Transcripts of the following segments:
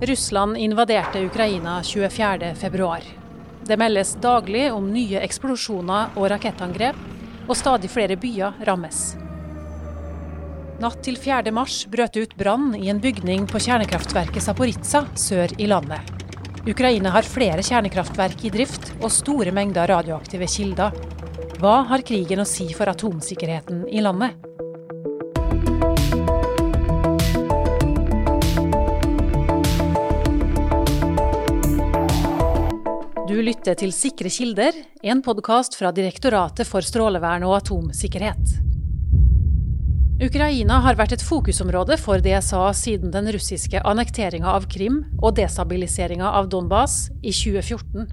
Russland invaderte Ukraina 24.2. Det meldes daglig om nye eksplosjoner og rakettangrep, og stadig flere byer rammes. Natt til 4. mars brøt det ut brann i en bygning på kjernekraftverket Zaporizjzja sør i landet. Ukraina har flere kjernekraftverk i drift og store mengder radioaktive kilder. Hva har krigen å si for atomsikkerheten i landet? Du lytter til Sikre kilder, en podkast fra Direktoratet for strålevern og atomsikkerhet. Ukraina har vært et fokusområde for DSA siden den russiske annekteringa av Krim og destabiliseringa av Donbas i 2014.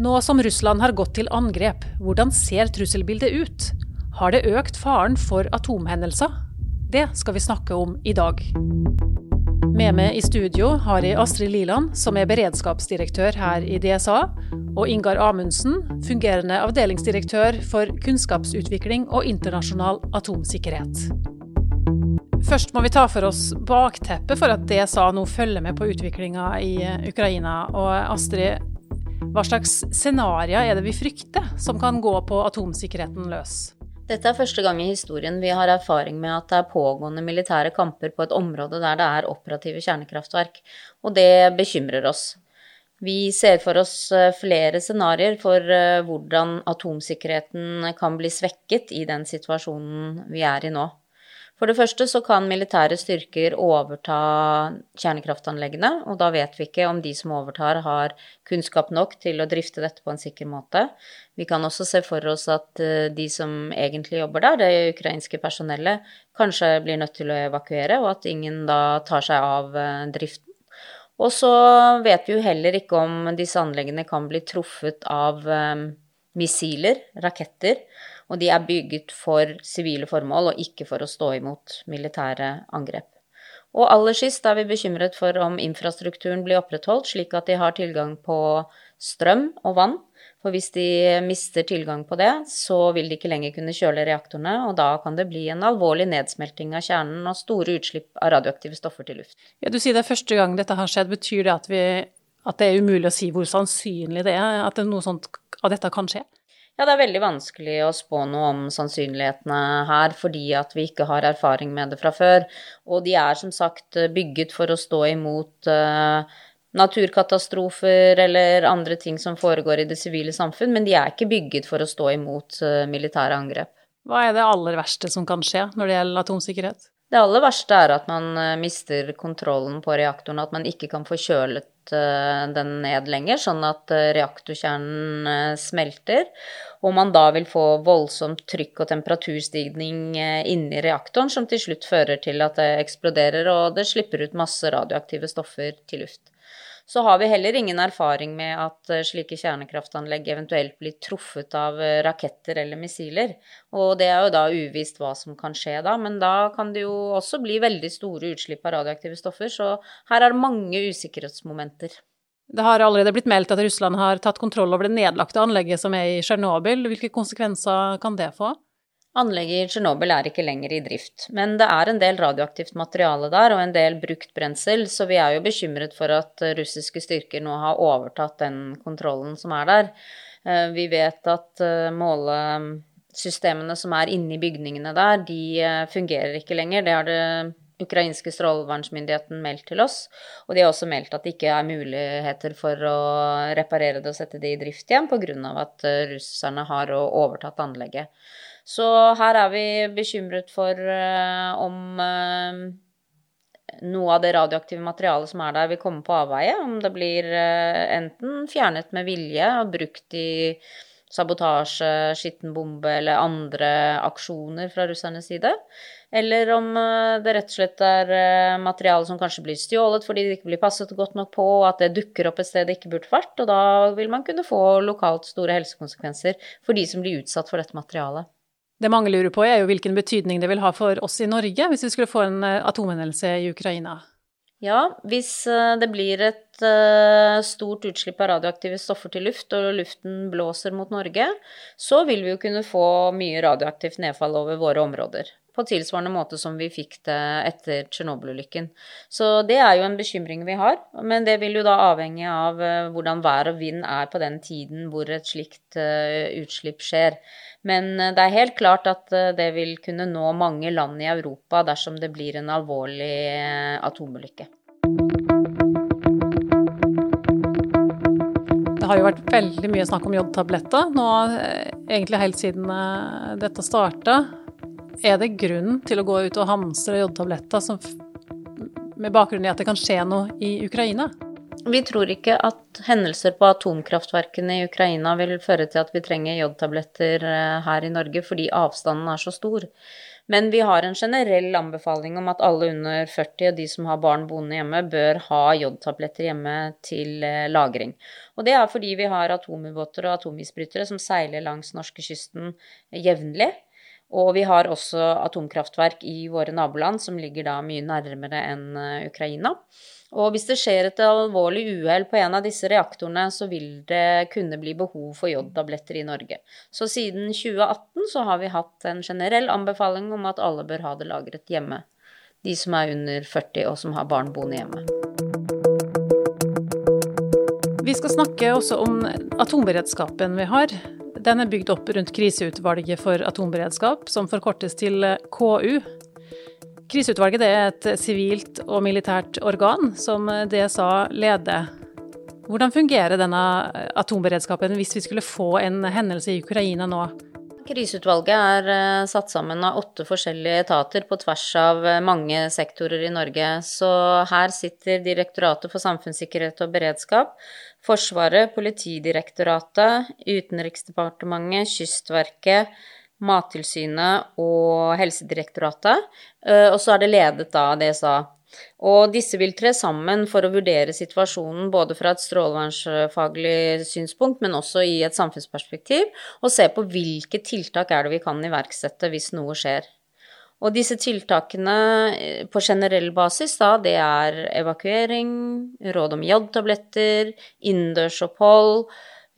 Nå som Russland har gått til angrep, hvordan ser trusselbildet ut? Har det økt faren for atomhendelser? Det skal vi snakke om i dag. Med meg i studio har jeg Astrid Liland, som er beredskapsdirektør her i DSA, og Ingar Amundsen, fungerende avdelingsdirektør for kunnskapsutvikling og internasjonal atomsikkerhet. Først må vi ta for oss bakteppet for at DSA nå følger med på utviklinga i Ukraina. Og Astrid, hva slags scenarioer er det vi frykter som kan gå på atomsikkerheten løs? Dette er første gang i historien vi har erfaring med at det er pågående militære kamper på et område der det er operative kjernekraftverk, og det bekymrer oss. Vi ser for oss eh, flere scenarioer for eh, hvordan atomsikkerheten kan bli svekket i den situasjonen vi er i nå. For det første så kan militære styrker overta kjernekraftanleggene, og da vet vi ikke om de som overtar har kunnskap nok til å drifte dette på en sikker måte. Vi kan også se for oss at eh, de som egentlig jobber der, det ukrainske personellet, kanskje blir nødt til å evakuere, og at ingen da tar seg av eh, driften. Og så vet vi jo heller ikke om disse anleggene kan bli truffet av um, missiler, raketter, og de er bygget for sivile formål og ikke for å stå imot militære angrep. Og aller sist er vi bekymret for om infrastrukturen blir opprettholdt, slik at de har tilgang på strøm og vann. For hvis de mister tilgang på det, så vil de ikke lenger kunne kjøle reaktorene, og da kan det bli en alvorlig nedsmelting av kjernen og store utslipp av radioaktive stoffer til luft. Ja, du sier det er første gang dette har skjedd. Betyr det at, vi, at det er umulig å si hvor sannsynlig det er at noe sånt av dette kan skje? Ja, det er veldig vanskelig å spå noe om sannsynlighetene her, fordi at vi ikke har erfaring med det fra før. Og de er som sagt bygget for å stå imot uh, naturkatastrofer eller andre ting som foregår i det sivile samfunn, men de er ikke bygget for å stå imot uh, militære angrep. Hva er det aller verste som kan skje når det gjelder atomsikkerhet? Det aller verste er at man uh, mister kontrollen på reaktoren, at man ikke kan få kjølet den ned lenger, sånn at reaktorkjernen smelter og man da vil få voldsomt trykk og temperaturstigning eh, inni reaktoren, som til slutt fører til at det eksploderer og det slipper ut masse radioaktive stoffer til luft. Så har vi heller ingen erfaring med at eh, slike kjernekraftanlegg eventuelt blir truffet av eh, raketter eller missiler. Og det er jo da uvisst hva som kan skje da, men da kan det jo også bli veldig store utslipp av radioaktive stoffer, så her er det mange usikkerhetsmomenter. Det har allerede blitt meldt at Russland har tatt kontroll over det nedlagte anlegget som er i Tsjernobyl. Hvilke konsekvenser kan det få? Anlegget i Tsjernobyl er ikke lenger i drift, men det er en del radioaktivt materiale der og en del brukt brensel, så vi er jo bekymret for at russiske styrker nå har overtatt den kontrollen som er der. Eh, vi vet at eh, målesystemene som er inne i bygningene der, de eh, fungerer ikke lenger. Det har det ukrainske strålevernsmyndigheten meldt til oss. Og de har også meldt at det ikke er muligheter for å reparere det og sette det i drift igjen pga. at eh, russerne har overtatt anlegget. Så her er vi bekymret for uh, om uh, noe av det radioaktive materialet som er der, vil komme på avveie. Om det blir enten fjernet med vilje og brukt i sabotasje, skitten bombe eller andre aksjoner fra russernes side. Eller om eh, det rett og slett er eh, materiale som kanskje blir stjålet fordi det ikke blir passet godt nok på, at det dukker opp et sted det ikke burde vært. Og da vil man kunne få lokalt store helsekonsekvenser for de som blir utsatt for dette materialet. Det mange lurer på, er jo hvilken betydning det vil ha for oss i Norge hvis vi skulle få en eh, atomhendelse i Ukraina. Ja, hvis det blir et uh, stort utslipp av radioaktive stoffer til luft, og luften blåser mot Norge, så vil vi jo kunne få mye radioaktivt nedfall over våre områder på tilsvarende måte som vi fikk det etter Tsjernobyl-ulykken. Så det er jo en bekymring vi har, men det vil jo da avhenge av eh, hvordan vær og vind er på den tiden hvor et slikt eh, utslipp skjer. Men eh, det er helt klart at det vil kunne nå mange land i Europa dersom det blir en alvorlig atomulykke. Det har jo vært veldig mye snakk om jodtabletter nå, egentlig helt siden dette starta. Er det grunn til å gå ut og hamstre jodtabletter med bakgrunn i at det kan skje noe i Ukraina? Vi tror ikke at hendelser på atomkraftverkene i Ukraina vil føre til at vi trenger jodtabletter eh, her i Norge, fordi avstanden er så stor. Men vi har en generell anbefaling om at alle under 40 og de som har barn boende hjemme, bør ha jodtabletter hjemme til eh, lagring. Og det er fordi vi har atomubåter og atomisbrytere som seiler langs norskekysten jevnlig. Og vi har også atomkraftverk i våre naboland som ligger da mye nærmere enn eh, Ukraina. Og hvis det skjer et alvorlig uhell på en av disse reaktorene, så vil det kunne bli behov for jodtabletter i Norge. Så siden 2018 så har vi hatt en generell anbefaling om at alle bør ha det lagret hjemme. De som er under 40 og som har barn boende hjemme. Vi skal snakke også om atomberedskapen vi har. Den er bygd opp rundt Kriseutvalget for atomberedskap, som forkortes til KU. Kriseutvalget er et sivilt og militært organ som DSA leder. Hvordan fungerer denne atomberedskapen hvis vi skulle få en hendelse i Ukraina nå? Kriseutvalget er eh, satt sammen av åtte forskjellige etater på tvers av eh, mange sektorer i Norge. Så her sitter Direktoratet for samfunnssikkerhet og beredskap, Forsvaret, Politidirektoratet, Utenriksdepartementet, Kystverket, Mattilsynet og Helsedirektoratet. Eh, og så er det ledet av DSA. Og disse vil tre sammen for å vurdere situasjonen både fra et strålevernsfaglig synspunkt, men også i et samfunnsperspektiv, og se på hvilke tiltak er det vi kan iverksette hvis noe skjer. Og disse tiltakene eh, på generell basis, da, det er evakuering, råd om jodtabletter, innendørsopphold,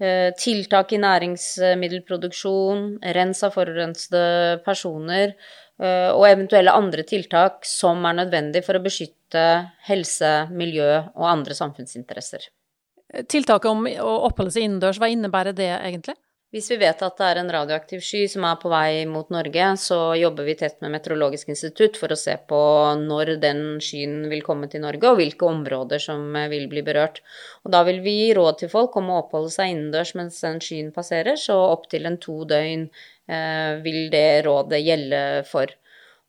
eh, tiltak i næringsmiddelproduksjon, rens av forurensede personer eh, og eventuelle andre tiltak som er nødvendig for å beskytte helse, miljø og andre samfunnsinteresser. Tiltaket om å oppholde seg innendørs, hva innebærer det egentlig? Hvis vi vet at det er en radioaktiv sky som er på vei mot Norge, så jobber vi tett med Meteorologisk institutt for å se på når den skyen vil komme til Norge, og hvilke områder som vil bli berørt. Og da vil vi gi råd til folk om å oppholde seg innendørs mens den skyen passerer, så opptil en to døgn eh, vil det rådet gjelde for.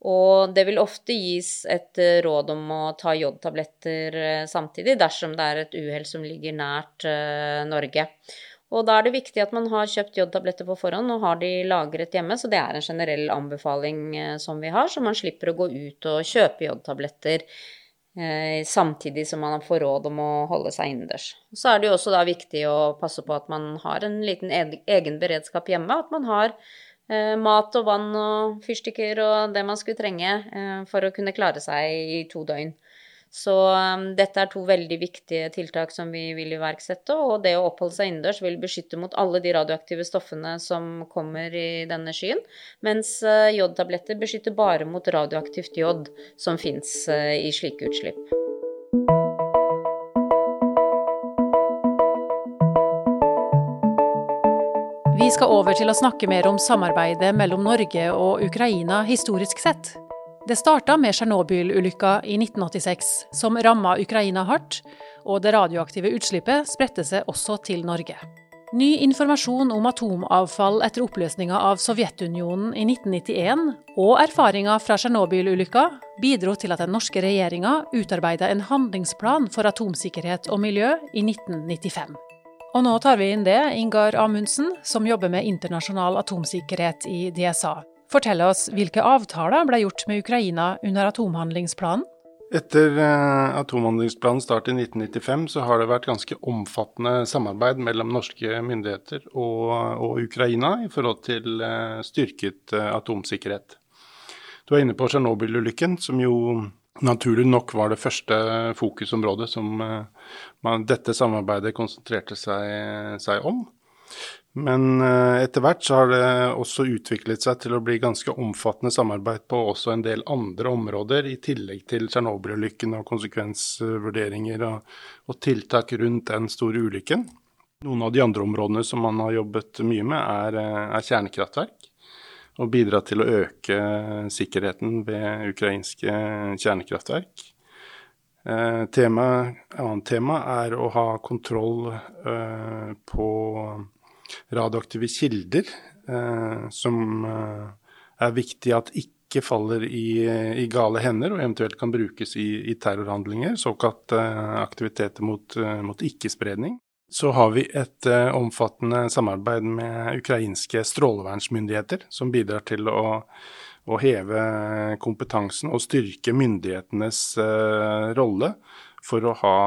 Og det vil ofte gis et råd om å ta jodtabletter eh, samtidig dersom det er et uhell som ligger nært eh, Norge. Og da er det viktig at man har kjøpt jodtabletter på forhånd og har de lagret hjemme, så det er en generell anbefaling eh, som vi har, så man slipper å gå ut og kjøpe jodtabletter eh, samtidig som man får råd om å holde seg innendørs. Så er det jo også da viktig å passe på at man har en liten egen beredskap hjemme, at man har eh, mat og vann og fyrstikker og det man skulle trenge for å kunne klare seg i to døgn. Så um, dette er to veldig viktige tiltak som vi vil iverksette. Og det å oppholde seg innendørs vil beskytte mot alle de radioaktive stoffene som kommer i denne skyen. Mens uh, jodtabletter beskytter bare mot radioaktivt jod som fins uh, i slike utslipp. Vi skal over til å snakke mer om samarbeidet mellom Norge og Ukraina historisk sett. Det starta med Tsjernobyl-ulykka i 1986, som ramma Ukraina hardt, og det radioaktive utslippet spredte seg også til Norge. Ny informasjon om atomavfall etter oppløsninga av Sovjetunionen i 1991 og erfaringa fra Tsjernobyl-ulykka bidro til at den norske regjeringa utarbeida en handlingsplan for atomsikkerhet og miljø i 1995. Og nå tar vi inn det, Ingar Amundsen, som jobber med internasjonal atomsikkerhet i DSA. Fortell oss hvilke avtaler ble gjort med Ukraina under atomhandlingsplanen? Etter atomhandlingsplanen atomhandlingsplanens start i 1995 så har det vært ganske omfattende samarbeid mellom norske myndigheter og, og Ukraina i forhold til eh, styrket eh, atomsikkerhet. Du er inne på Tsjernobyl-ulykken, som jo naturlig nok var det første fokusområdet som man, dette samarbeidet konsentrerte seg, seg om. Men etter hvert så har det også utviklet seg til å bli ganske omfattende samarbeid på også en del andre områder, i tillegg til Tsjernobyl-ulykken og konsekvensvurderinger og, og tiltak rundt den store ulykken. Noen av de andre områdene som man har jobbet mye med, er, eh, er kjernekraftverk. Og bidra til å øke sikkerheten ved ukrainske kjernekraftverk. Eh, tema, annet tema er å ha kontroll eh, på radioaktive kilder, eh, som eh, er viktig at ikke faller i, i, gale hender og eventuelt kan brukes i, i terrorhandlinger, såkalt eh, aktiviteter mot, mot ikke-spredning. Så har vi et omfattende samarbeid med ukrainske strålevernsmyndigheter, som bidrar til å, å heve kompetansen og styrke myndighetenes rolle for å ha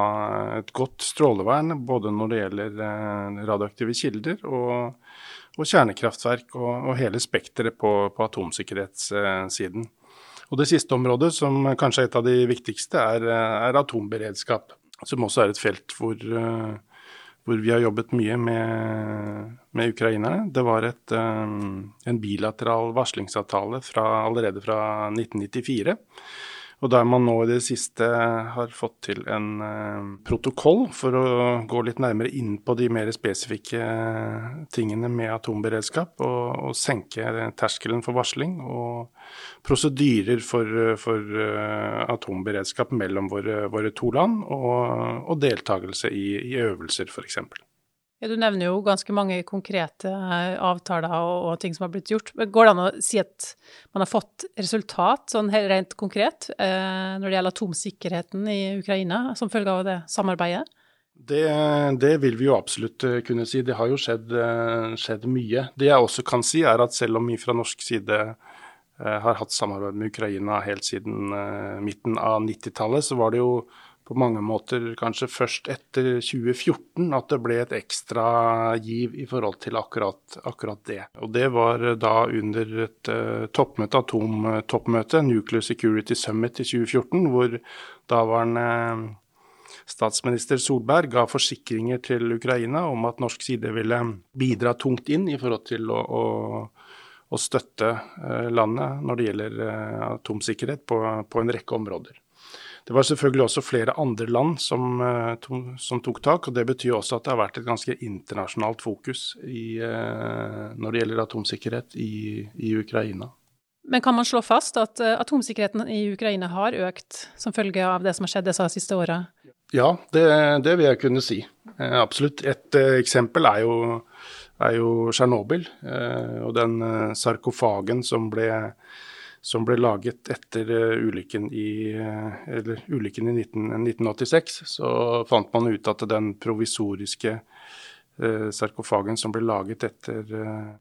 et godt strålevern, både når det gjelder uh, radioaktive kilder og, og kjernekraftverk og, og, hele spekteret på, på atomsikkerhetssiden. Og Det siste området, som kanskje er et av de viktigste, er, er atomberedskap. Som også er et felt hvor hvor vi har jobbet mye med, med ukrainerne. Det var et, um, en bilateral varslingsavtale fra, allerede fra 1994. Og der man nå i det siste har fått til en uh, protokoll for å gå litt nærmere inn på de mer spesifikke tingene med atomberedskap, og, og senke terskelen for varsling og prosedyrer for, for uh, atomberedskap mellom våre, våre, to land, og, og deltakelse i, i øvelser f.eks. Ja, du nevner jo ganske mange konkrete eh, avtaler og, og, ting som har blitt gjort. Går det an å si at man har fått resultat, sånn rent konkret, eh, når det gjelder atomsikkerheten i Ukraina, som følge av det samarbeidet? Det, det, vil vi jo absolutt eh, kunne si. Det har jo skjedd, skjedd, mye. Det jeg også kan si, er at selv om vi fra norsk side har hatt samarbeid med Ukraina helt siden midten av 90-tallet, så var det jo på mange måter kanskje først etter 2014 at det ble et ekstra giv i forhold til akkurat, akkurat det. Og Det var da under et uh, toppmøte, atomtoppmøte, Nuclear Security Summit i 2014, hvor daværende statsminister Solberg ga forsikringer til Ukraina om at norsk side ville bidra tungt inn i forhold til å, å, å støtte landet når det gjelder atomsikkerhet på, på en rekke områder. Det var selvfølgelig også flere andre land som, eh, som, tok tak. og Det betyr også at det har vært et ganske internasjonalt fokus i, eh, når det gjelder atomsikkerhet i, i, Ukraina. Men kan man slå fast at eh, atomsikkerheten i Ukraina har økt som følge av det som har skjedd disse siste åra? Ja, det, det, vil jeg kunne si. Absolutt. Et eksempel er jo, er jo Tsjernobyl og den sarkofagen som ble som ble laget etter uh, ulykken i, uh, ulykken i 19, 1986, så fant man ut at den provisoriske Eh, sarkofagen som ble laget etter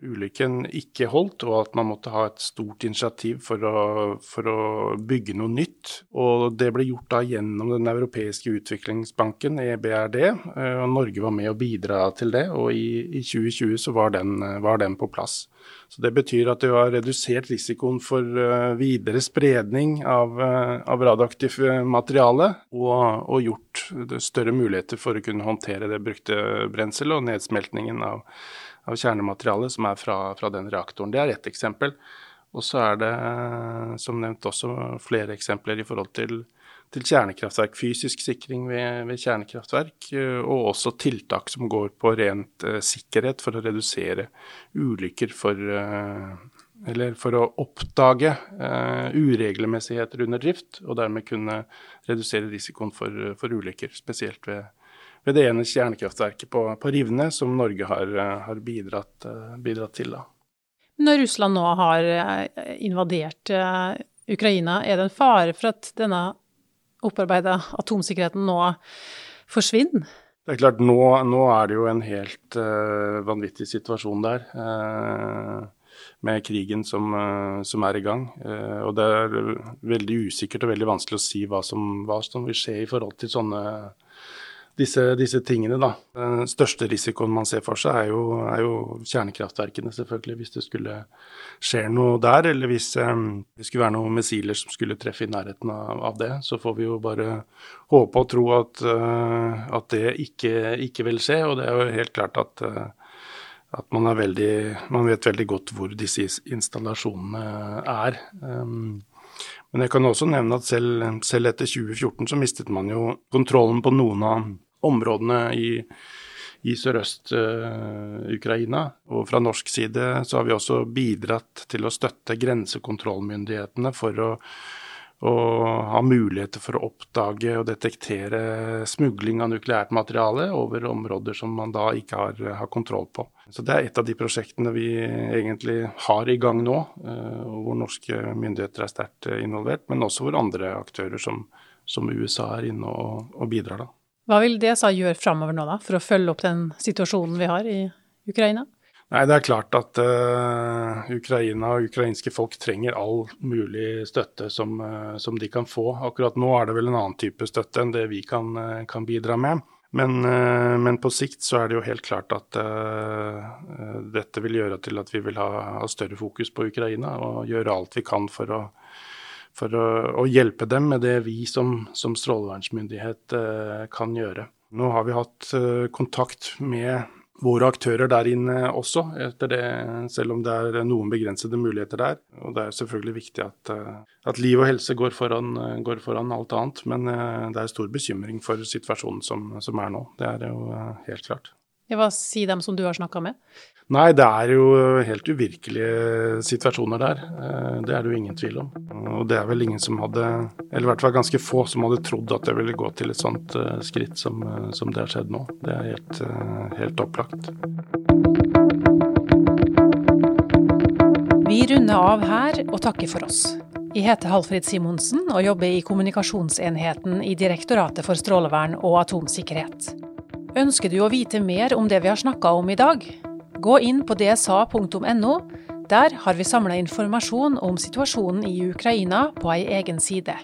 ulykken, ikke holdt, og at man måtte ha et stort initiativ for å, for å, bygge noe nytt. Og det ble gjort da gjennom Den europeiske utviklingsbanken, EBRD, og Norge var med å bidra til det. Og i, i 2020 så var den, var den, på plass. Så Det betyr at du har redusert risikoen for uh, videre spredning av, av radioaktivt materiale, og, og gjort større muligheter for å kunne håndtere det brukte brenselet og nedsmeltningen av, av kjernematerialet som er fra, fra, den reaktoren. Det er ett eksempel. Og så er det som nevnt også flere eksempler i forhold til, til kjernekraftverk. Fysisk sikring ved, ved, kjernekraftverk, og også tiltak som går på rent uh, sikkerhet for å redusere ulykker for uh, eller for å oppdage uh, uregelmessigheter under drift, og dermed kunne redusere risikoen for, for ulykker, spesielt ved, ved, det ene kjernekraftverket på, på Rivne, som Norge har, har bidratt, bidratt, til. Da. Når Russland nå har eh, invadert Ukraina, er det en fare for at denne opparbeida atomsikkerheten nå forsvinner? Det er klart, nå, nå er det jo en helt vanvittig situasjon der med krigen som, eh, som, er i gang. Og det er veldig usikkert og veldig vanskelig å si hva som, hva som vil skje i forhold til sånne, disse, disse, tingene, da. Den største risikoen man ser for seg, er jo, er jo kjernekraftverkene, selvfølgelig. Hvis det skulle skje noe der, eller hvis um, det skulle være noen missiler som skulle treffe i nærheten av, av, det, så får vi jo bare håpe og tro at, uh, at det ikke, ikke, vil skje. Og det er jo helt klart at, uh, at man, veldig, man, vet veldig godt hvor disse installasjonene er. Men jeg kan også nevne at selv, selv etter 2014 så mistet man jo kontrollen på noen av områdene i, i Sørøst-Ukraina. Uh, og fra norsk side så har vi også bidratt til å støtte grensekontrollmyndighetene for å, å ha muligheter for å oppdage og detektere smugling av nukleært materiale over områder som man da ikke har, har kontroll på. Så Det er et av de prosjektene vi egentlig har i gang nå, uh, hvor norske myndigheter er sterkt involvert, men også hvor andre aktører som, som USA er inne og, og bidrar. da. Hva vil DSA gjøre framover nå, da, for å følge opp den situasjonen vi har i Ukraina? Nei, Det er klart at uh, Ukraina og ukrainske folk trenger all mulig støtte som, uh, som, de kan få. Akkurat nå er det vel en annen type støtte enn det vi kan, uh, kan bidra med. Men, men, på sikt så er det jo helt klart at dette vil gjøre til at vi vil ha, ha større fokus på Ukraina og gjøre alt vi kan for å for å, å, hjelpe dem med det vi som, som strålevernsmyndighet eh, kan gjøre. Nå har vi hatt eh, kontakt med våre aktører der inne også, det, selv om det er noen begrensede muligheter der. Og Det er selvfølgelig viktig at, eh, at liv og helse går foran, går foran, alt annet. Men eh, det er stor bekymring for situasjonen som, som er nå. Det er jo eh, helt klart. Hva sier dem som du har snakka med? Nei, det er jo helt uvirkelige situasjoner der. Eh, det er det jo ingen tvil om. Og det er vel ingen som hadde, eller i hvert fall ganske få, som hadde trodd at det ville gå til et sånt eh, skritt som, eh, som det har skjedd nå. Det er helt, helt opplagt. Vi runder av her og takker for oss. Jeg heter Halfrid Simonsen og jobber i kommunikasjonsenheten i Direktoratet for strålevern og atomsikkerhet. Ønsker du å vite mer om det vi har snakka om i dag? Gå inn på dsa.no. Der har vi samla informasjon om situasjonen i Ukraina på ei egen side.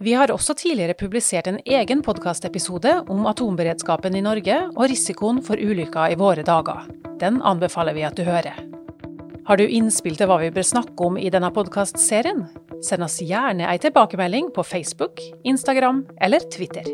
Vi har også tidligere publisert en egen podkastepisode om atomberedskapen i Norge og risikoen for ulykker i våre dager. Den anbefaler vi at du hører. Har du innspill til hva vi bør snakke om i denne podkastserien? Send oss gjerne ei tilbakemelding på Facebook, Instagram eller Twitter.